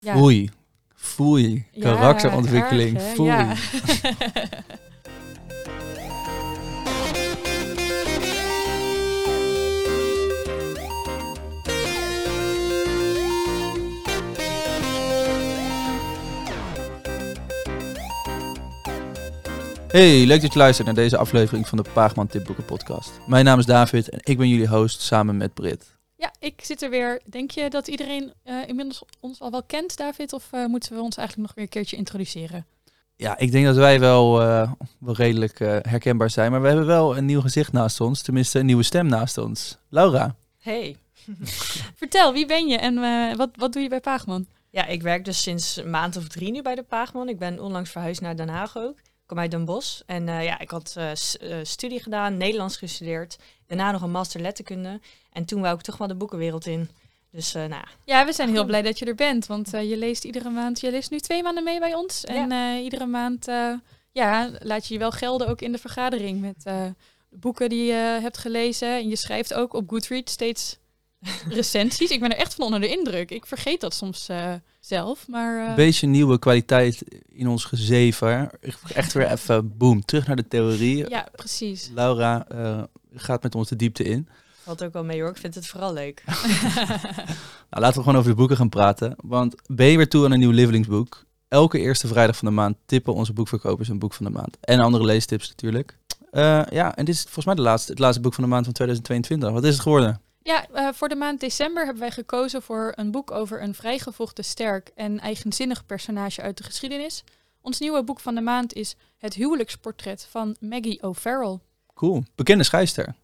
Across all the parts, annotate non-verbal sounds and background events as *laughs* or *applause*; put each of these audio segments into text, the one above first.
Ja. Foei. Foei. Ja, Karakterontwikkeling. erg? Foei. Ja. Hey, leuk dat je luistert naar deze aflevering van de Paagman Tipboeken podcast. Mijn naam is David en ik ben jullie host samen met Brit. Ja, ik zit er weer. Denk je dat iedereen eh, inmiddels ons al wel kent, David? Of eh, moeten we ons eigenlijk nog weer een keertje introduceren? Ja, ik denk dat wij wel, eh, wel redelijk eh, herkenbaar zijn, maar we hebben wel een nieuw gezicht naast ons. Tenminste, een nieuwe stem naast ons. Laura. Hey. *laughs* Vertel, wie ben je en eh, wat, wat doe je bij Paagman? Ja, ik werk dus sinds een maand of drie nu bij de Paagman. Ik ben onlangs verhuisd naar Den Haag ook. Ik kom uit Den Bosch. En eh, ja, ik had eh, eh, studie gedaan, Nederlands gestudeerd. Daarna nog een master letterkunde. En toen wou ik toch wel de boekenwereld in. Dus nou ja, we zijn heel blij dat je er bent, want je leest iedere maand, je leest nu twee maanden mee bij ons. En iedere maand ja, laat je je wel gelden ook in de vergadering met de boeken die je hebt gelezen. En je schrijft ook op Goodreads steeds *laughs* recensies. Ik ben er echt van onder de indruk. Ik vergeet dat soms eh, zelf, maar... eh, Een beetje nieuwe kwaliteit in ons gezeven. Echt weer even, boom, terug naar de theorie. ja, precies. Laura eh, gaat met ons de diepte in. valt ook wel mee hoor. Ik vind het vooral leuk. *laughs* Nou, laten we gewoon over de boeken gaan praten. Want ben je weer toe aan een nieuw lievelingsboek? Elke eerste vrijdag van de maand tippen onze boekverkopers een boek van de maand. En andere leestips natuurlijk. Eh, ja, en dit is volgens mij de laatste, het laatste boek van de maand van 2022. Wat is het geworden? Ja, eh, voor de maand december hebben wij gekozen voor een boek over een vrijgevochten, sterk en eigenzinnig personage uit de geschiedenis. Ons nieuwe boek van de maand is Het huwelijksportret van Maggie O'Farrell. Cool. Bekende schrijfster.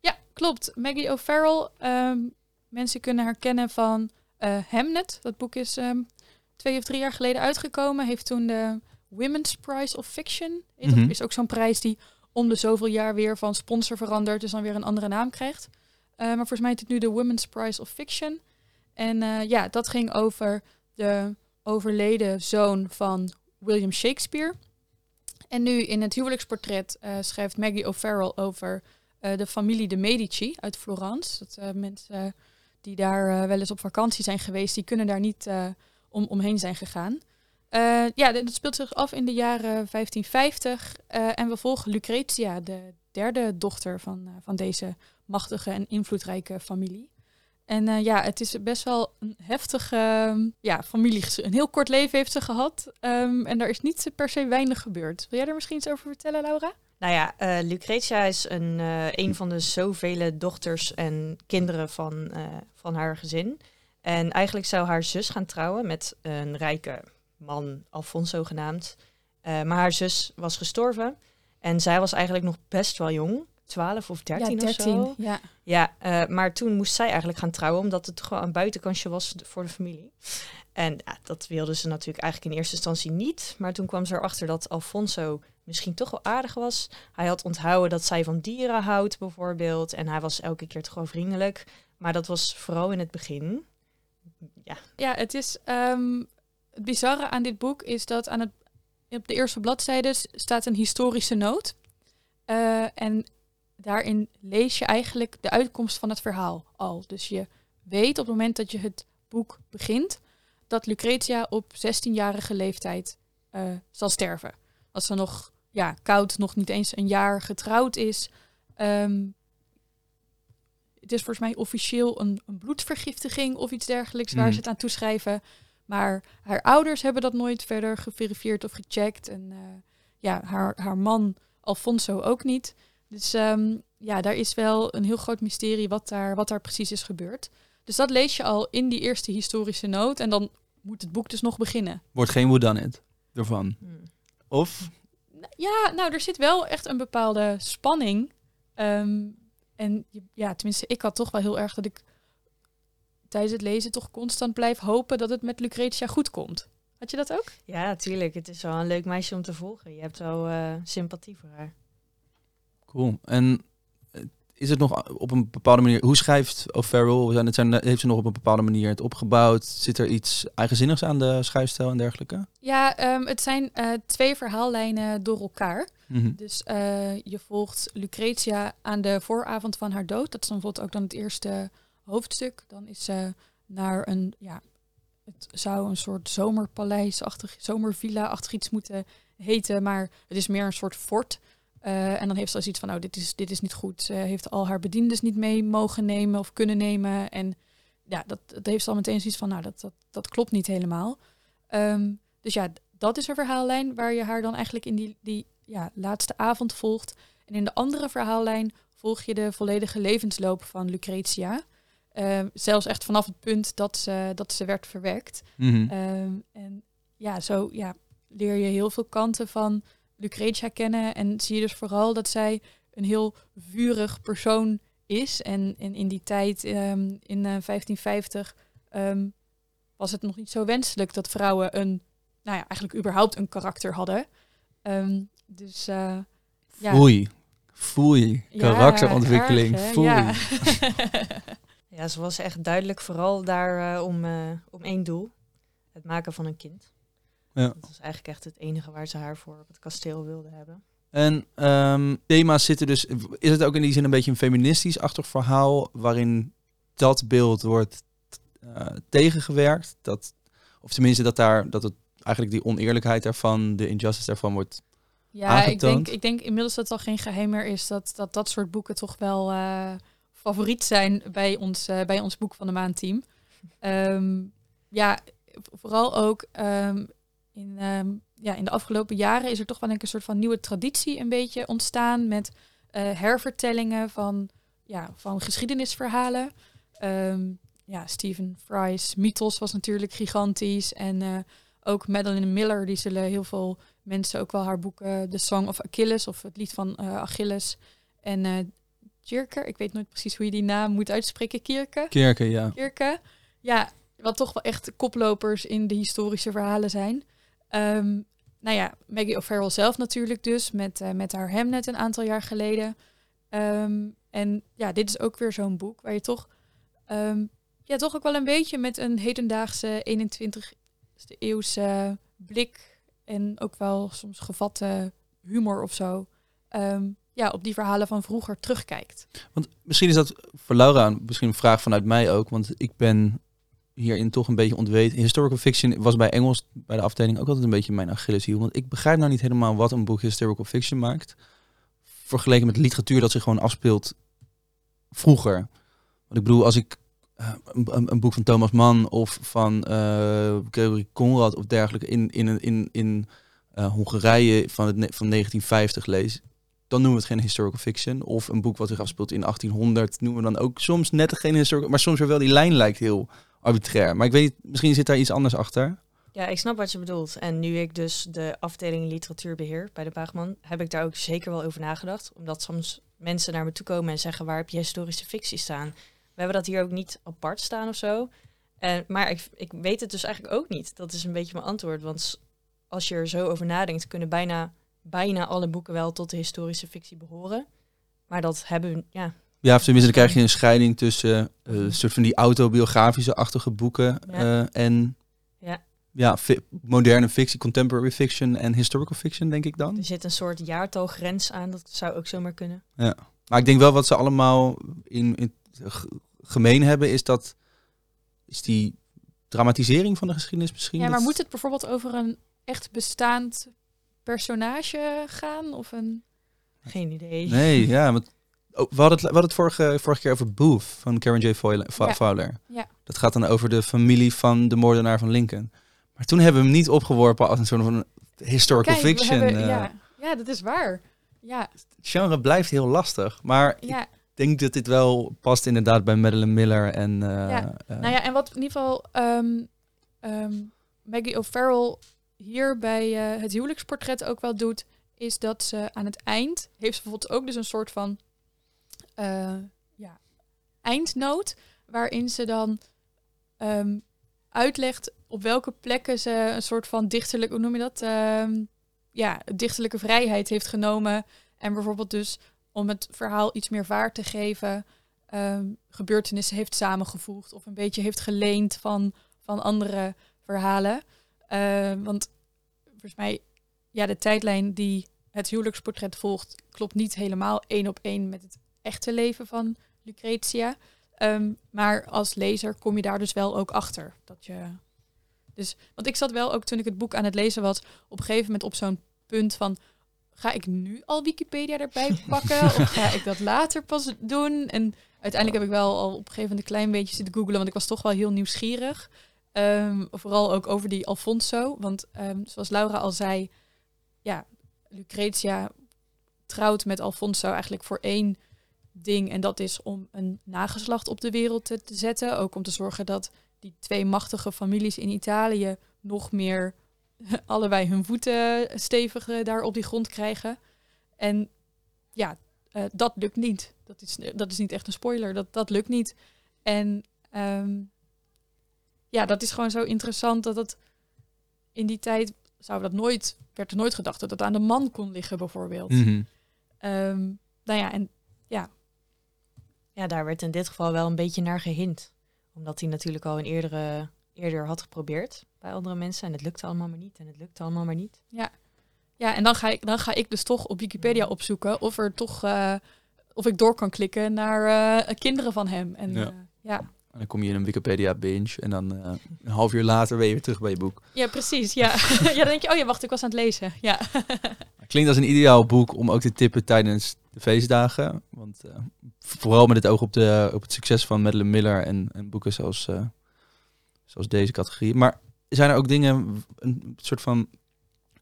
Ja, klopt. Maggie O'Farrell. ehm, mensen kunnen haar kennen van eh, Hamnet. Dat boek is ehm, twee of drie jaar geleden uitgekomen. Heeft toen de Women's Prize of Fiction. Mhm. is ook zo'n prijs die om de zoveel jaar weer van sponsor verandert. Dus dan weer een andere naam krijgt. Eh, maar volgens mij heet het nu de Women's Prize of Fiction. En eh, ja, dat ging over de overleden zoon van William Shakespeare. En nu in het huwelijksportret eh, schrijft Maggie O'Farrell over de familie de Medici uit Florence. Dat mensen die daar wel eens op vakantie zijn geweest, die kunnen daar niet om, omheen zijn gegaan. Ja, dat speelt zich af in de jaren 1550. eh, en we volgen Lucretia, de derde dochter van, van deze machtige en invloedrijke familie. En eh, ja, het is best wel een heftige ehm, ja, familie. Een heel kort leven heeft ze gehad. ehm, en daar is niet per se weinig gebeurd. Wil jij er misschien iets over vertellen, Laura? Nou ja, eh, Lucretia is een, eh, een van de zoveel dochters en kinderen van, van haar gezin. En eigenlijk zou haar zus gaan trouwen met een rijke man, Alfonso genaamd. Maar haar zus was gestorven. En zij was eigenlijk nog best wel jong. 12 of 13, ja, of zo. Ja. Ja, eh, maar toen moest zij eigenlijk gaan trouwen, omdat het toch wel een buitenkansje was voor de familie. En ja, dat wilde ze natuurlijk eigenlijk in eerste instantie niet. Maar toen kwam ze erachter dat Alfonso misschien toch wel aardig was. Hij had onthouden dat zij van dieren houdt, bijvoorbeeld. En hij was elke keer toch wel vriendelijk. Maar dat was vooral in het begin. Ja, Ja, het is ehm, het bizarre aan dit boek is dat aan het op de eerste bladzijde staat een historische noot. Eh, en daarin lees je eigenlijk de uitkomst van het verhaal al. Dus je weet op het moment dat je het boek begint dat Lucretia op 16-jarige leeftijd eh, zal sterven. Als ze nog ja, koud, nog niet eens een jaar getrouwd is. Ehm, het is volgens mij officieel een, een bloedvergiftiging of iets dergelijks waar Mm. ze het aan toeschrijven. Maar haar ouders hebben dat nooit verder geverifieerd of gecheckt. En eh, ja, haar, haar man Alfonso ook niet. Dus ehm, ja, daar is wel een heel groot mysterie wat daar, wat daar precies is gebeurd. Dus dat lees je al in die eerste historische noot. En dan moet het boek dus nog beginnen. Wordt geen whodunit ervan. hm. Of? Ja, nou, er zit wel echt een bepaalde spanning. Ehm, en je- ja, tenminste, ik had toch wel heel erg dat ik tijdens het lezen toch constant blijf hopen dat het met Lucretia goed komt. Had je dat ook? ja, natuurlijk. Het is wel een leuk meisje om te volgen. Je hebt wel eh, sympathie voor haar. Cool. En eh, is het nog op een bepaalde manier... Hoe schrijft O'Farrell? Zijn het zijn, heeft ze nog op een bepaalde manier het opgebouwd? Zit er iets eigenzinnigs aan de schrijfstijl en dergelijke? Ja, ehm, het zijn eh, twee verhaallijnen door elkaar. Mhm. Dus eh, je volgt Lucretia aan de vooravond van haar dood. Dat is dan bijvoorbeeld ook dan het eerste hoofdstuk. Dan is ze naar een ja, het zou een soort zomerpaleisachtig, zomervilla-achtig iets moeten heten, maar het is meer een soort fort. Eh, en dan heeft ze zoiets van, nou, dit is, dit is niet goed. Ze heeft al haar bediendes niet mee mogen nemen of kunnen nemen. En ja, dat, dat heeft ze al meteen zoiets van, nou, dat, dat, dat klopt niet helemaal. Ehm, dus ja, dat is een verhaallijn waar je haar dan eigenlijk in die, die ja, laatste avond volgt. En in de andere verhaallijn volg je de volledige levensloop van Lucretia. Ehm, zelfs echt vanaf het punt dat ze, dat ze werd verwekt. Mhm. Ehm, en ja, zo ja, leer je heel veel kanten van Lucretia kennen. En zie je dus vooral dat zij een heel vurig persoon is. En, en in die tijd, ehm, in eh, 1550, ehm, was het nog niet zo wenselijk dat vrouwen een, nou ja, eigenlijk überhaupt een karakter hadden. Ehm, dus eh, ja. Foei. Foei. Ja, Karakterontwikkeling. erg, hè? Foei. Ja. *laughs* Ja, ze was echt duidelijk vooral daar eh, om, eh, om één doel. Het maken van een kind. Ja. Dat was eigenlijk echt het enige waar ze haar voor op het kasteel wilde hebben. En ehm, thema's zitten dus... Is het ook in die zin een beetje een feministisch-achtig verhaal... waarin dat beeld wordt eh, tegengewerkt? Dat, of tenminste dat, daar, dat het eigenlijk die oneerlijkheid daarvan... de injustice daarvan wordt... Ja, ik denk, ik denk inmiddels dat het al geen geheim meer is dat dat, dat soort boeken toch wel eh, favoriet zijn bij ons, eh, bij ons boek van de maandteam. Ehm ja, vooral ook ehm, in, ehm, ja, in de afgelopen jaren is er toch wel een soort van nieuwe traditie een beetje ontstaan met eh, hervertellingen van, ja, van geschiedenisverhalen. Ehm, ja, Stephen Fry's mythos was natuurlijk gigantisch en eh, ook Madeline Miller, die zullen heel veel mensen ook wel haar boeken The Song of Achilles of het lied van eh, Achilles en eh Kierke, ik weet nooit precies hoe je die naam moet uitspreken, Kierke. Kerken, ja. Kierke. Ja, wat toch wel echt koplopers in de historische verhalen zijn. Ehm, nou ja, Maggie O'Farrell zelf natuurlijk dus, met, eh, met haar een aantal jaar geleden. Ehm, en ja, dit is ook weer zo'n boek waar je toch, ehm, ja, toch ook wel een beetje met een hedendaagse 21e eeuwse blik en ook wel soms gevatte humor of zo, ja, op die verhalen van vroeger terugkijkt. Want misschien is dat voor Laura misschien een vraag vanuit mij ook. Want ik ben hierin toch een beetje ontweten. Historical fiction was bij Engels, bij de afdeling, ook altijd een beetje mijn Achilleshiel. Want ik begrijp nou niet helemaal wat een boek historical fiction maakt. Vergeleken met literatuur dat zich gewoon afspeelt vroeger. Want ik bedoel, als ik eh, een, boek van Thomas Mann of van eh Gregory Conrad of dergelijke in, in, in, in, eh, Hongarije van, het, van 1950 lees, dan noemen we het geen historical fiction. Of een boek wat zich afspeelt in 1800 noemen we dan ook soms net geen historical, maar soms weer wel die lijn lijkt heel arbitrair. Maar ik weet misschien zit daar iets anders achter. Ja, ik snap wat je bedoelt. En nu ik dus de afdeling literatuur beheer bij de Baagman, heb ik daar ook zeker wel over nagedacht. Omdat soms mensen naar me toe komen en zeggen, waar heb je historische fictie staan? We hebben dat hier ook niet apart staan of zo. En, maar ik, ik weet het dus eigenlijk ook niet. Dat is een beetje mijn antwoord. Want als je er zo over nadenkt, kunnen bijna, bijna alle boeken wel tot de historische fictie behoren. Maar dat hebben ja, Ja, of tenminste, dan krijg je een scheiding tussen eh, een soort van die autobiografische-achtige boeken Ja. eh, en Ja. ja, fi- moderne fictie, contemporary fiction en historical fiction, denk ik dan. er zit een soort jaartalgrens aan. Dat zou ook zomaar kunnen. Maar ik denk wel wat ze allemaal in, in gemeen hebben, is dat is die dramatisering van de geschiedenis misschien. Ja, maar Dat- moet het bijvoorbeeld over een echt bestaand personage gaan? Of een... Geen idee. Nee, ja. Want, oh, we hadden het, we hadden het vorige, vorige keer over Booth van Karen J. Fowler. Ja. Dat gaat dan over de familie van de moordenaar van Lincoln. Maar toen hebben we hem niet opgeworpen als een soort van historical Kijk, fiction. hebben- eh. ja. ja, dat is waar. Ja, Het genre blijft heel lastig. Maar ik denk dat dit wel past inderdaad bij Madeline Miller. En, eh, Ja. eh, Nou ja, en wat in ieder geval ehm, ehm, Maggie O'Farrell hier bij het huwelijksportret ook wel doet, is dat ze aan het eind heeft ze bijvoorbeeld ook dus een soort van eh, ja, eindnoot, waarin ze dan ehm, uitlegt op welke plekken ze een soort van dichterlijk, hoe noem je dat? Ehm, ja, dichterlijke vrijheid heeft genomen. En bijvoorbeeld dus om het verhaal iets meer vaart te geven, ehm, gebeurtenissen heeft samengevoegd of een beetje heeft geleend van, van andere verhalen. Want volgens mij, ja, de tijdlijn die het huwelijksportret volgt, klopt niet helemaal één op één met het echte leven van Lucretia. Ehm, maar als lezer kom je daar dus wel ook achter. Dat je, Dus, want ik zat wel ook toen ik het boek aan het lezen was, op een gegeven moment op zo'n punt van, ga ik nu al Wikipedia erbij *laughs* pakken of ga ik dat later pas doen? En uiteindelijk heb ik wel al op een gegeven moment een klein beetje zitten googlen, want ik was toch wel heel nieuwsgierig. Ehm, vooral ook over die Alfonso, want ehm, zoals Laura al zei, ja, Lucretia trouwt met Alfonso eigenlijk voor één ding. En dat is om een nageslacht op de wereld te, te zetten. Ook om te zorgen dat die twee machtige families in Italië nog meer *laughs* allebei hun voeten stevig eh, daar op die grond krijgen. En ja, eh, dat lukt niet. Dat is, dat is niet echt een spoiler. Dat, dat lukt niet. En ehm, ja, dat is gewoon zo interessant dat het in die tijd zou dat nooit, werd er nooit gedacht dat het aan de man kon liggen, bijvoorbeeld. Ehm, nou ja, en ja, Ja, daar werd in dit geval wel een beetje naar gehind. Omdat hij natuurlijk al een eerdere, eerder had geprobeerd bij andere mensen. En het lukte allemaal maar niet. En het lukte allemaal maar niet. ja, en dan ga, ik, dan ga ik dus toch op Wikipedia opzoeken of er toch eh, of ik door kan klikken naar eh, kinderen van hem. En Ja. ja. ja. En dan kom je in een Wikipedia binge en dan eh, een half uur later ben je weer terug bij je boek. Ja, precies. Ja. *laughs* ja, dan denk je, oh ja, wacht, ik was aan het lezen. Ja. *laughs* Klinkt als een ideaal boek om ook te tippen tijdens de feestdagen. Want eh, vooral met het oog op, de, op het succes van Madeleine Miller en, en boeken zoals, eh, zoals deze categorie. Maar zijn er ook dingen, een soort van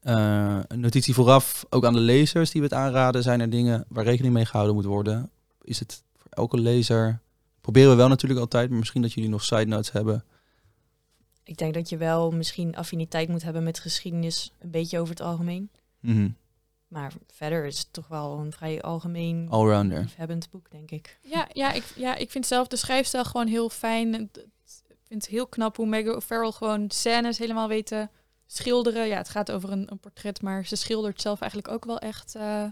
een notitie vooraf, ook aan de lezers die we het aanraden? Zijn er dingen waar rekening mee gehouden moet worden? Is het voor elke lezer? Proberen we wel natuurlijk altijd, maar misschien dat jullie nog side notes hebben. Ik denk dat je wel misschien affiniteit moet hebben met geschiedenis. Een beetje over het algemeen. Mhm. Maar verder is het toch wel een vrij algemeen Allrounder. liefhebbend boek, denk ik. Ja, ja, ik, ja, ik vind zelf de schrijfstijl gewoon heel fijn. Ik vind het heel knap hoe Meg O'Farrell gewoon scènes helemaal weet te schilderen. Ja, het gaat over een, een portret, maar ze schildert zelf eigenlijk ook wel echt... eh,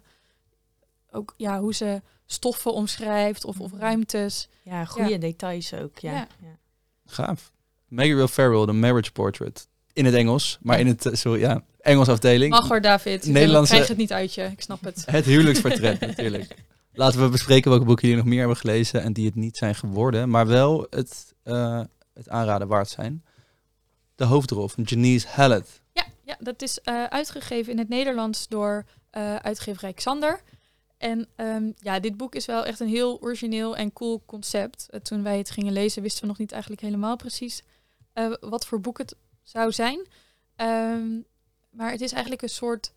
ook ja, hoe ze stoffen omschrijft of, of ruimtes. Ja, goede Ja. details ook. Ja. Ja. Ja. Gaaf. Maggie Will Ferrell, The Marriage Portrait. In het Engels, maar in het, eh, sorry, ja, Engels afdeling. Mag hoor, David. Ik Nederlandse- krijg het niet uit je. Ik snap het. *laughs* Het huwelijksportret natuurlijk. Laten we bespreken welke boeken jullie nog meer hebben gelezen en die het niet zijn geworden, maar wel het, eh, het aanraden waard zijn. De hoofdrol van Janice Hallett. Ja, ja dat is eh, uitgegeven in het Nederlands door eh uitgeverij Xander. En ehm, ja, dit boek is wel echt een heel origineel en cool concept. Eh, toen wij het gingen lezen, wisten we nog niet eigenlijk helemaal precies eh, wat voor boek het zou zijn. Ehm, maar het is eigenlijk een soort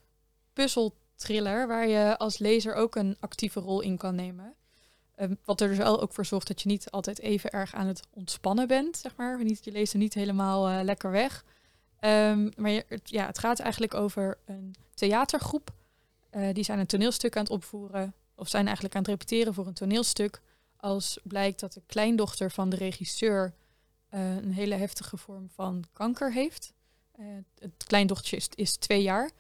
puzzelthriller waar je als lezer ook een actieve rol in kan nemen. Ehm, wat er dus wel ook voor zorgt dat je niet altijd even erg aan het ontspannen bent, zeg maar. Je leest er niet helemaal eh, lekker weg. Maar je, ja, het gaat eigenlijk over een theatergroep. Eh, die zijn een toneelstuk aan het opvoeren. Of zijn eigenlijk aan het repeteren voor een toneelstuk. Als blijkt dat de kleindochter van de regisseur eh, een hele heftige vorm van kanker heeft. Eh, het kleindochtertje is, twee jaar.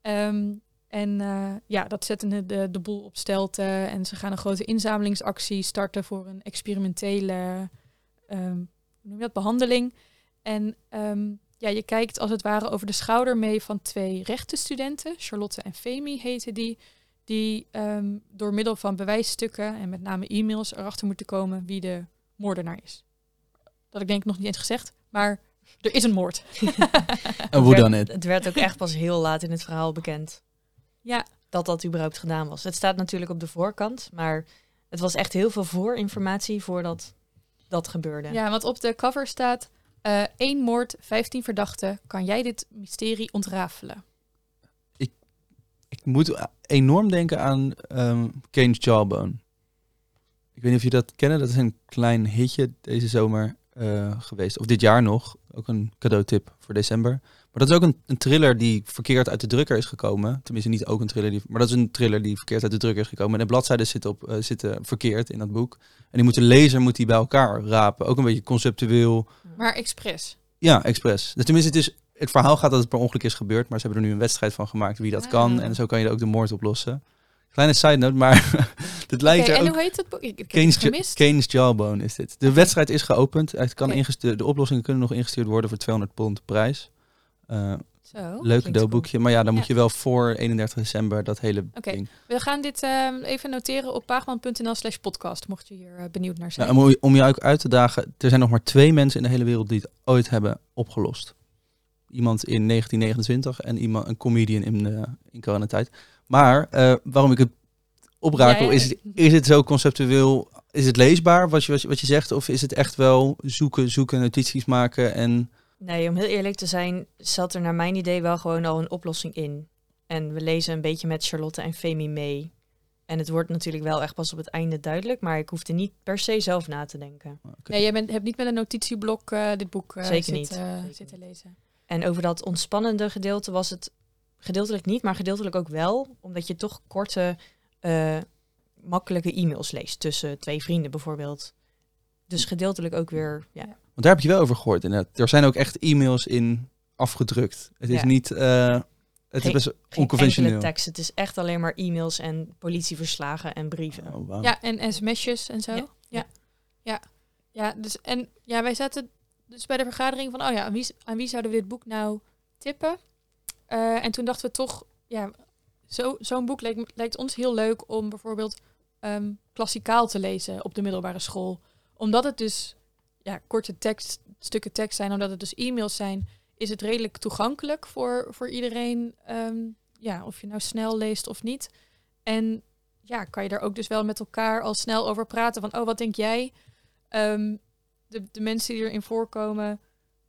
Ehm, en ja, dat zetten de, de, de boel op stelte. En ze gaan een grote inzamelingsactie starten voor een experimentele ehm, hoe noem je dat, behandeling. En ehm, ja, je kijkt als het ware over de schouder mee van twee rechtenstudenten. Charlotte en Femi heten die. Die ehm, door middel van bewijsstukken en met name e-mails erachter moeten komen wie de moordenaar is. Dat ik denk nog niet eens gezegd, maar er is een moord. *laughs* En Het hoe werd- dan het? Het werd ook echt pas heel laat in het verhaal bekend ja, dat dat überhaupt gedaan was. Het staat natuurlijk op de voorkant, maar het was echt heel veel voorinformatie voordat dat gebeurde. ja, want op de cover staat eh één moord, 15 verdachten. Kan jij dit mysterie ontrafelen? Ik moet enorm denken aan ehm Kane's. Ik weet niet of je dat kennen. Dat is een klein hitje deze zomer eh, geweest. Of dit jaar nog. Ook een cadeautip voor december. Maar dat is ook een, een thriller die verkeerd uit de drukker is gekomen. Tenminste, niet ook een thriller. Die, maar dat is een thriller die verkeerd uit de drukker is gekomen. En de bladzijden zitten, op, eh, zitten verkeerd in dat boek. En die moet de lezer moet die bij elkaar rapen. Ook een beetje conceptueel. Maar expres. Ja, expres. Dus tenminste, het, is, het verhaal gaat dat het per ongeluk is gebeurd, maar ze hebben er nu een wedstrijd van gemaakt wie dat Ah. kan. En zo kan je ook de moord oplossen. Kleine side note, maar *laughs* het lijkt er en ook... hoe heet het boek? Ik, ik heb het Kane's, Ja- gemist. Kane's Jawbone is dit. De wedstrijd is geopend. Het kan ingestuurd, de oplossingen kunnen nog ingestuurd worden voor 200 pond prijs. Eh Zo. leuk klinkt cadeauboekje. Maar ja, dan Ja. moet je wel voor 31 december dat hele Oké. ding. We gaan dit ehm, even noteren op paagman.nl slash podcast, mocht je hier eh, benieuwd naar zijn. Nou, om, om je ook uit te dagen, er zijn nog maar twee mensen in de hele wereld die het ooit hebben opgelost. iemand in 1929 en iemand, een comedian in, uh, in coronatijd. Maar uh, waarom ik het oprakel, Ja, ja. is, is het zo conceptueel? Is het leesbaar wat je, wat je, wat je zegt? Of is het echt wel zoeken, zoeken, notities maken en... Nee, om heel eerlijk te zijn, zat er naar mijn idee wel gewoon al een oplossing in. En we lezen een beetje met Charlotte en Femi mee. En het wordt natuurlijk wel echt pas op het einde duidelijk, maar ik hoefde niet per se zelf na te denken. Nee, jij bent, hebt niet met een notitieblok eh, dit boek eh, Zeker zitten, niet. eh, Zeker zitten lezen. En over dat ontspannende gedeelte was het gedeeltelijk niet, maar gedeeltelijk ook wel, omdat je toch korte, eh, makkelijke e-mails leest tussen twee vrienden bijvoorbeeld. Dus gedeeltelijk ook weer, ja. Daar heb je wel over gehoord inderdaad. Er zijn ook echt e-mails in afgedrukt. Het is Ja. niet... eh, het is best Geen onconventioneel. tekst. Het is echt alleen maar e-mails en politieverslagen en brieven. Oh. Ja, en sms'jes en zo. Ja. Ja. Ja. ja. dus, en ja, wij zaten dus bij de vergadering van, oh ja, aan wie, aan wie zouden we dit boek nou tippen? Eh, en toen dachten we toch, ja, zo- zo'n boek lijkt, lijkt ons heel leuk om bijvoorbeeld ehm, klassikaal te lezen op de middelbare school. Omdat het dus ja, korte tekst, stukken tekst zijn, omdat het dus e-mails zijn, is het redelijk toegankelijk voor, voor iedereen. ehm, ja, of je nou snel leest of niet. En ja, kan je daar ook dus wel met elkaar al snel over praten. Van, oh, wat denk jij? Ehm, de, de mensen die erin voorkomen,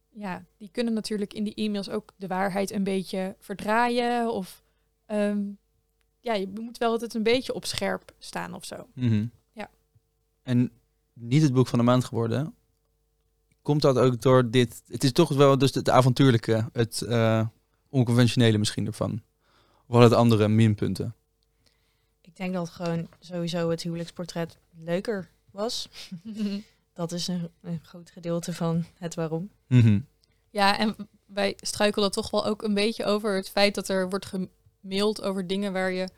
ja, die kunnen natuurlijk in die e-mails ook de waarheid een beetje verdraaien. Of ehm, ja, je moet wel altijd een beetje op scherp staan of zo. Mhm. Ja. En niet het boek van de maand geworden. Komt dat ook door dit? Het is toch wel dus het avontuurlijke, het eh, onconventionele misschien ervan. Of het andere minpunten? Ik denk dat gewoon sowieso het huwelijksportret leuker was. *laughs* Dat is een, een groot gedeelte van het waarom. Mhm. Ja, en wij struikelden toch wel ook een beetje over het feit dat er wordt gemaild over dingen waar je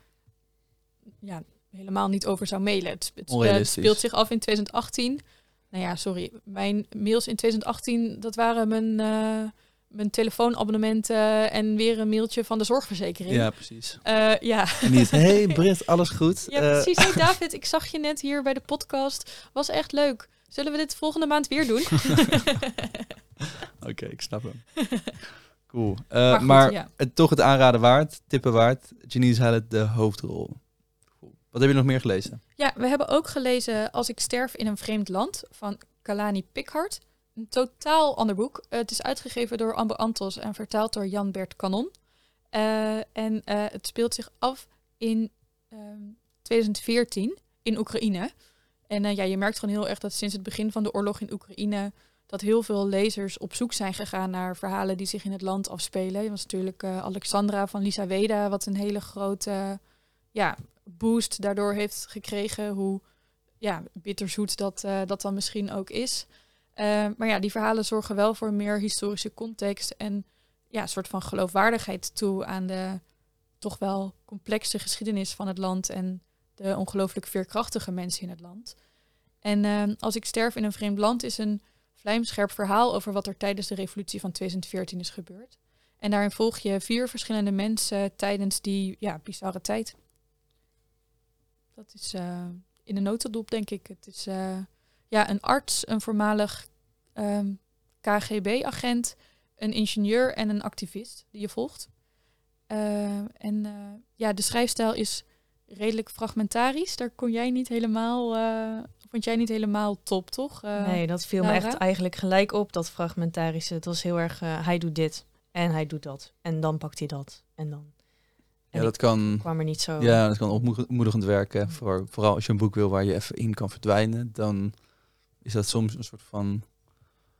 ja, helemaal niet over zou mailen. Het, speelt zich af in 2018. Nou ja, sorry. Mijn mails in 2018, dat waren mijn, eh, mijn telefoonabonnementen en weer een mailtje van de zorgverzekering. Ja, precies. Eh, ja. En niet, hey Britt, alles goed? ja, Eh, precies. Hey David, ik zag je net hier bij de podcast. Was echt leuk. Zullen we dit volgende maand weer doen? *laughs* Oké, ik snap hem. *laughs* Cool. Eh, goed, maar ja. het, toch het aanraden waard, tippen waard. Janice Hallett, de hoofdrol. Wat heb je nog meer gelezen? Ja, we hebben ook gelezen Als ik sterf in een vreemd land van Kalani Pikhart. Een totaal ander boek. Eh, het is uitgegeven door Amber Antos en vertaald door Jan-Bert Kanon. Eh, en eh, het speelt zich af in ehm, 2014 in Oekraïne. En ja, je merkt gewoon heel erg dat sinds het begin van de oorlog in Oekraïne... dat heel veel lezers op zoek zijn gegaan naar verhalen die zich in het land afspelen. Je was natuurlijk Alexandra van Lisa Weda, wat een hele grote ja, boost daardoor heeft gekregen. Hoe ja, bitterzoet dat, eh, dat dan misschien ook is. Eh, maar ja, die verhalen zorgen wel voor meer historische context en ja, een soort van geloofwaardigheid toe aan de toch wel complexe geschiedenis van het land en de ongelooflijk veerkrachtige mensen in het land. En eh, Als ik sterf in een vreemd land is een vlijmscherp verhaal over wat er tijdens de revolutie van 2014 is gebeurd. En daarin volg je vier verschillende mensen tijdens die ja, bizarre tijd. Dat is eh, in een notendop, denk ik. Het is eh, ja, een arts, een voormalig ehm, KGB-agent, een ingenieur en een activist die je volgt. Eh, en ja, de schrijfstijl is redelijk fragmentarisch. Daar kon jij niet helemaal, vond jij niet helemaal top, toch? Nee, dat viel me echt eigenlijk gelijk op, dat fragmentarische. Het was heel erg, hij doet dit en hij doet dat. En dan pakt hij dat. En dan Ja, dat kan, kwam er niet zo... ja, dat kan opmoedigend werken. Voor, vooral als je een boek wil waar je even in kan verdwijnen, dan is dat soms een soort van...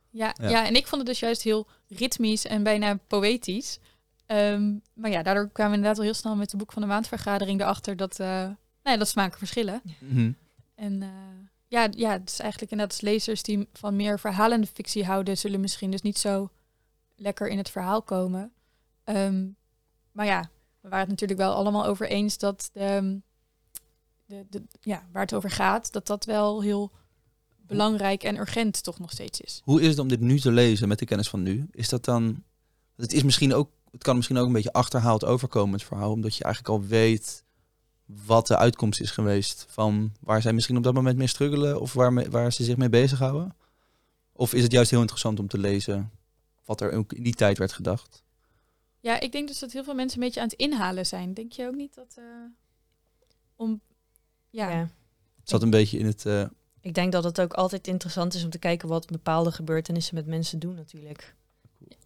Ja, Ja. ja. en ik vond het dus juist heel ritmisch en bijna poëtisch. Ehm, maar ja, daardoor kwamen we inderdaad al heel snel met de boek van de maandvergadering erachter dat, nou ja, dat smaken verschillen. Mhm. En eh, ja, ja, het is eigenlijk inderdaad als lezers die van meer verhalende fictie houden, zullen misschien dus niet zo lekker in het verhaal komen. Ehm, maar ja, we waren het natuurlijk wel allemaal over eens dat de, de, de, ja, waar het over gaat, dat dat wel heel belangrijk en urgent toch nog steeds is. Hoe is het om dit nu te lezen met de kennis van nu? Is dat dan... Het, is misschien ook, het kan misschien ook een beetje achterhaald overkomen, het verhaal. Omdat je eigenlijk al weet wat de uitkomst is geweest van waar zij misschien op dat moment mee struggelen of waar, waar ze zich mee bezighouden. Of is het juist heel interessant om te lezen wat er in die tijd werd gedacht. Ja, ik denk dus dat heel veel mensen een beetje aan het inhalen zijn. Denk je ook niet dat... eh, om... Ja, Ja. Het zat een beetje in het... eh, Ik denk dat het ook altijd interessant is om te kijken wat bepaalde gebeurtenissen met mensen doen natuurlijk.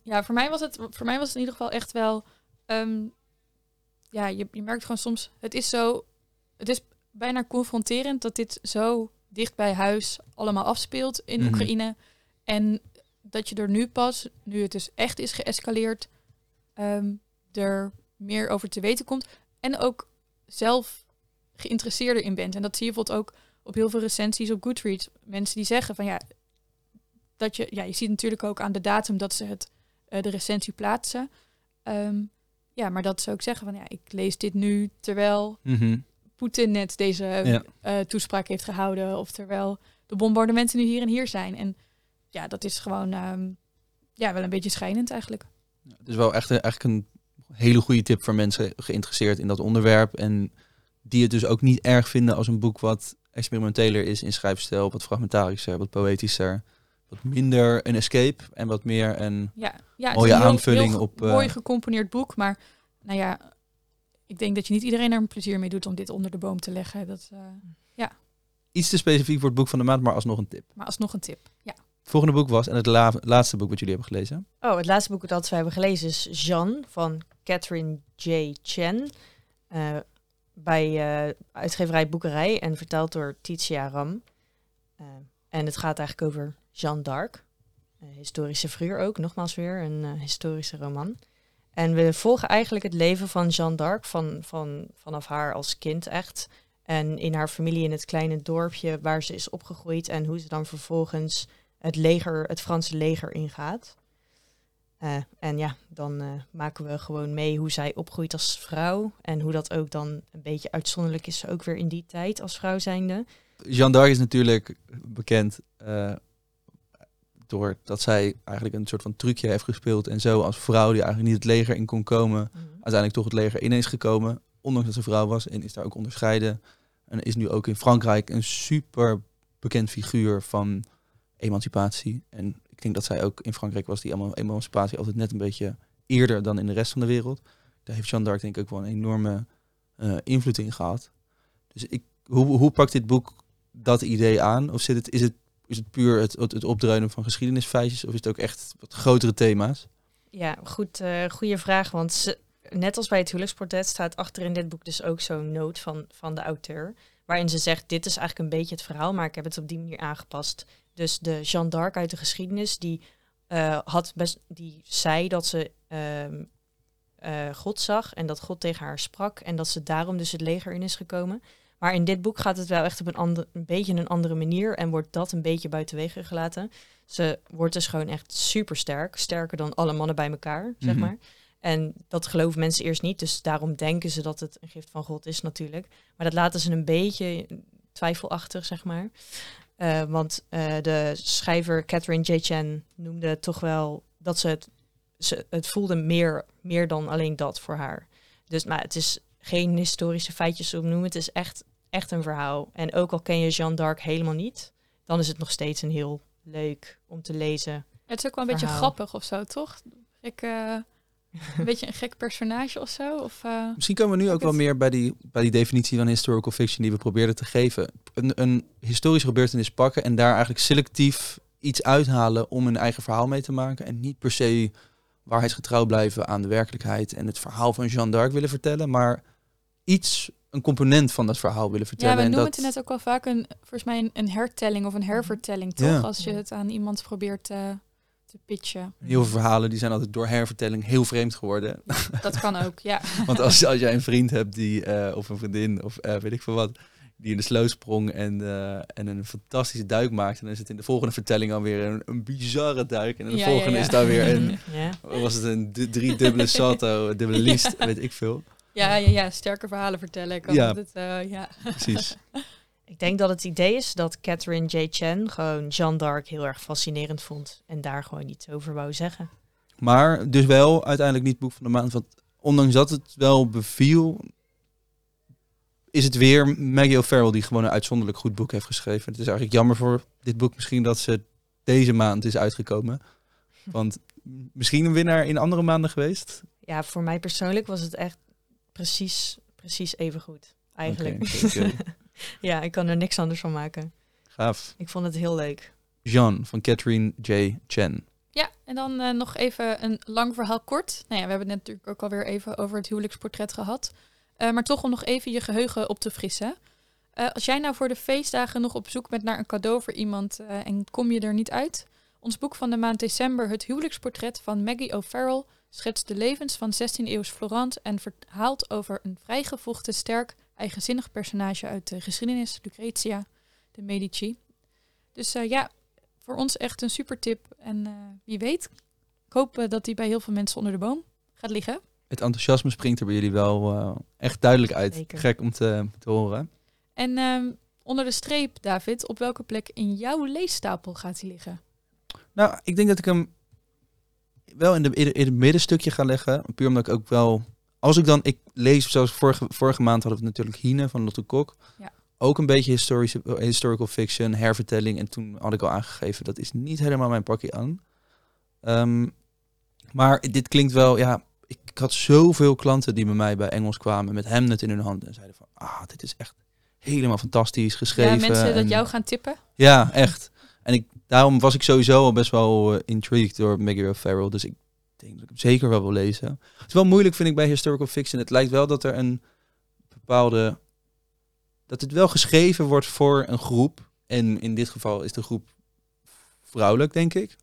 Ja, voor mij was het, voor mij was het in ieder geval echt wel. ehm, ja, je, je merkt gewoon soms. Het is zo. Het is bijna confronterend dat dit zo dicht bij huis allemaal afspeelt in Mhm. Oekraïne. En dat je er nu pas, nu het dus echt is geëscaleerd, ehm, er meer over te weten komt. En ook zelf geïnteresseerder in bent. En dat zie je bijvoorbeeld ook op heel veel recensies op Goodreads. Mensen die zeggen van ja, dat je, ja, je ziet natuurlijk ook aan de datum dat ze het, eh, de recensie plaatsen. Ehm, ja, maar dat ze ook zeggen van ja, ik lees dit nu terwijl mhm. Poetin net deze Ja. eh, toespraak heeft gehouden. Of terwijl de bombardementen nu hier en hier zijn. En ja, dat is gewoon ehm, ja, wel een beetje schijnend eigenlijk. Het is wel echt een, eigenlijk een hele goede tip voor mensen geïnteresseerd in dat onderwerp. En die het dus ook niet erg vinden als een boek wat experimenteler is in schrijfstijl, wat fragmentarischer, wat poëtischer, wat minder een escape en wat meer een... Ja, ja Mooie een heel- aanvulling heel op, eh, mooi gecomponeerd boek. Maar nou ja, ik denk dat je niet iedereen er een plezier mee doet om dit onder de boom te leggen. Dat, eh, Iets te specifiek voor het boek van de maand, maar alsnog een tip. maar alsnog een tip. Ja. Volgende boek was, en het la- laatste boek wat jullie hebben gelezen, Oh, het laatste boek dat we hebben gelezen is Jean van Catherine J. Chen. eh, bij eh, uitgeverij Boekerij en vertaald door Titia Ram. Eh, en het gaat eigenlijk over Jeanne d'Arc. Historische figuur ook, nogmaals weer een historische roman. En we volgen eigenlijk het leven van Jeanne d'Arc van, van, vanaf haar als kind echt. En in haar familie in het kleine dorpje waar ze is opgegroeid. En hoe ze dan vervolgens het leger, het Franse leger ingaat. Eh, en ja, dan eh, maken we gewoon mee hoe zij opgroeit als vrouw. En hoe dat ook dan een beetje uitzonderlijk is, ook weer in die tijd als vrouw zijnde. Jeanne d'Arc is natuurlijk bekend uh, doordat zij eigenlijk een soort van trucje heeft gespeeld en zo als vrouw die eigenlijk niet het leger in kon komen, Mhm. uiteindelijk toch het leger in is gekomen, ondanks dat ze vrouw was en is daar ook onderscheiden. En is nu ook in Frankrijk een super bekend figuur van emancipatie. En ik denk dat zij ook in Frankrijk was die ema- emancipatie altijd net een beetje eerder dan in de rest van de wereld. Daar heeft Jeanne d'Arc denk ik ook wel een enorme uh, invloed in gehad. Dus ik, hoe, hoe pakt dit boek dat idee aan? Of zit het, is, het, is het puur het, het, opdruinen van geschiedenisfeitjes? Of is het ook echt wat grotere thema's? Ja, goed, uh, goede vraag. Want ze, net als bij het huwelijksportret staat achter in dit boek dus ook zo'n noot van, van de auteur. Waarin ze zegt, dit is eigenlijk een beetje het verhaal, maar ik heb het op die manier aangepast. Dus de Jeanne d'Arc uit de geschiedenis, die, uh, had best, die zei dat ze uh, uh, God zag en dat God tegen haar sprak. En dat ze daarom dus het leger in is gekomen. Maar in dit boek gaat het wel echt op een, ander, een beetje een andere manier en wordt dat een beetje buitenwege gelaten. Ze wordt dus gewoon echt super sterk, sterker dan alle mannen bij elkaar, mm -hmm. zeg maar. En dat geloven mensen eerst niet, dus daarom denken ze dat het een gift van God is natuurlijk. Maar dat laten ze een beetje twijfelachtig, zeg maar. Uh, want uh, de schrijver Catherine J. Chen noemde toch wel dat ze het, ze, het voelde meer, meer dan alleen dat voor haar. Dus maar het is geen historische feitjes opnoemen, het is echt, echt een verhaal. En ook al ken je Jeanne d'Arc helemaal niet, dan is het nog steeds een heel leuk om te lezen. Het is ook wel een beetje grappig of zo, toch? Ik, uh, *laughs* een beetje een gek personage of zo? Of, uh, Misschien komen we nu ook wel meer bij die, bij die definitie van historical fiction die we probeerden te geven. Een, een historische gebeurtenis pakken en daar eigenlijk selectief iets uithalen om een eigen verhaal mee te maken. En niet per se waarheidsgetrouw blijven aan de werkelijkheid en het verhaal van Jeanne d'Arc willen vertellen, maar iets, een component van dat verhaal willen vertellen. Ja, we en noemen het net ook wel vaak een, volgens mij een, een hertelling of een hervertelling, toch? Ja. Als je het aan iemand probeert te, te pitchen. Heel veel verhalen die zijn altijd door hervertelling heel vreemd geworden. Dat kan ook, ja. *laughs* Want als, als jij een vriend hebt die, uh, of een vriendin, of uh, weet ik veel wat, die in de sloot sprong en, uh, en een fantastische duik maakte. En dan is het in de volgende vertelling alweer een, een bizarre duik. En in de ja, volgende ja, ja. is daar weer een, *laughs* ja. was het een drie dubbele *laughs* salto, een dubbele liest, weet ik veel. Ja, ja, ja, sterke verhalen vertellen. Kan Ja. Het, uh, ja. Precies. Ik denk dat het idee is dat Catherine J. Chen gewoon Jeanne d'Arc heel erg fascinerend vond. En daar gewoon iets over wou zeggen. Maar dus wel uiteindelijk niet boek van de maand. Want ondanks dat het wel beviel, is het weer Maggie O'Farrell die gewoon een uitzonderlijk goed boek heeft geschreven. Het is eigenlijk jammer voor dit boek misschien dat ze deze maand is uitgekomen. Want misschien een winnaar in andere maanden geweest? Ja, voor mij persoonlijk was het echt precies, precies even goed. Eigenlijk. *laughs* *laughs* ja, ik kan er niks anders van maken. Gaaf. Ik vond het heel leuk. Jean van Catherine J. Chen. Ja, en dan eh, nog even een lang verhaal kort. Nou ja, we hebben het net natuurlijk ook alweer even over het huwelijksportret gehad. Eh, maar toch om nog even je geheugen op te frissen. Eh, als jij nou voor de feestdagen nog op zoek bent naar een cadeau voor iemand eh, en kom je er niet uit? Ons boek van de maand december, Het huwelijksportret van Maggie O'Farrell, schetst de levens van 16e-eeuws Florence en verhaalt over een vrijgevochten, sterk, eigenzinnig personage uit de geschiedenis, Lucretia de Medici. Dus eh, ja, voor ons echt een super tip. En eh, wie weet, ik hoop eh, dat die bij heel veel mensen onder de boom gaat liggen. Het enthousiasme springt er bij jullie wel eh, echt duidelijk uit. Zeker. Gek om te, te horen. En ehm, onder de streep, David, op welke plek in jouw leesstapel gaat hij liggen? Nou, ik denk dat ik hem wel in, de, in, het middenstukje ga leggen. Puur omdat ik ook wel... Als ik dan... Ik lees, zoals vorige, vorige maand hadden we natuurlijk Hine van Lotte Kok. Ja. Ook een beetje historische, historical fiction, hervertelling. En toen had ik al aangegeven, dat is niet helemaal mijn pakje aan. Ehm, maar dit klinkt wel... Ja, ik, ik had zoveel klanten die bij mij bij Engels kwamen met Hamnet in hun hand. En zeiden van, ah, dit is echt helemaal fantastisch geschreven. ja, mensen dat jou gaan tippen. ja, echt. En ik, daarom was ik sowieso al best wel eh, intrigued door Maggie O'Farrell. Dus ik denk dat ik hem zeker wel wil lezen. Het is wel moeilijk, vind ik, bij historical fiction. Het lijkt wel dat er een bepaalde... Dat het wel geschreven wordt voor een groep. En in dit geval is de groep vrouwelijk, denk ik.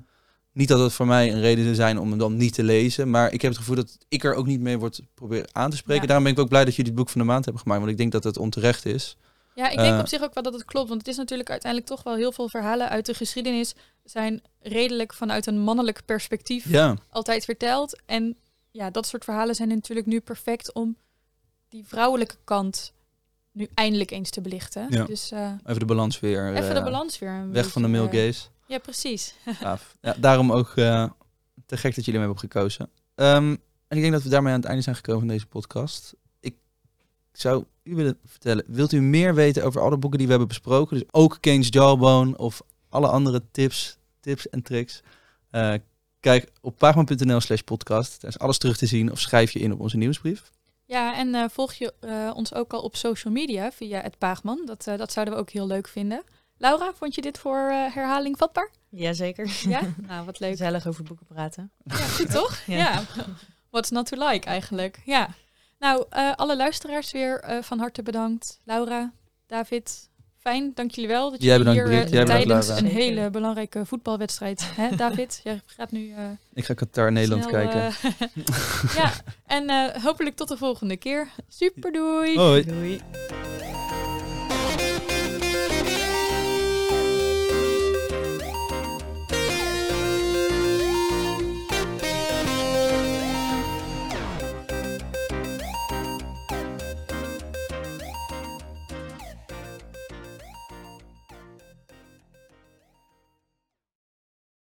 Niet dat het voor mij een reden zou zijn om hem dan niet te lezen. Maar ik heb het gevoel dat ik er ook niet mee word proberen aan te spreken. Ja. Daarom ben ik ook blij dat jullie het boek van de maand hebben gemaakt. Want ik denk dat het onterecht is. Ja, ik denk Eh. op zich ook wel dat het klopt. Want het is natuurlijk uiteindelijk toch wel heel veel verhalen uit de geschiedenis... zijn redelijk vanuit een mannelijk perspectief altijd verteld. En ja, dat soort verhalen zijn natuurlijk nu perfect om die vrouwelijke kant nu eindelijk eens te belichten. Ja. Dus eh, even de balans weer. even de eh, balans weer. Weg van de male gaze. Ja, precies. *laughs* Ja, daarom ook te gek dat jullie hem hebben gekozen. Ehm, en ik denk dat we daarmee aan het einde zijn gekomen van deze podcast. Ik zou u willen vertellen, wilt u meer weten over alle boeken die we hebben besproken? Dus ook Kane's Jawbone of alle andere tips, tips en tricks. Eh, kijk op paagman.nl slash podcast. Daar is alles terug te zien of schrijf je in op onze nieuwsbrief. Ja, en eh, volg je eh, ons ook al op social media via het Paagman. Dat, dat zouden we ook heel leuk vinden. Laura, vond je dit voor eh, herhaling vatbaar? Jazeker. Ja? *laughs* nou, wat leuk. Gezellig over boeken praten. Ja, goed *laughs* toch? Ja. ja. What's not to like eigenlijk? Ja. Nou, eh, alle luisteraars weer eh, van harte bedankt. Laura, David, fijn, dank jullie wel. Dat Jij jullie bedankt, hier eh, Jij bedankt, tijdens een hele belangrijke voetbalwedstrijd, *laughs* hè, David? Jij gaat nu eh, Ik ga Qatar Nederland snel, kijken. *laughs* ja, en eh, hopelijk tot de volgende keer. Super doei! Hoi. Doei.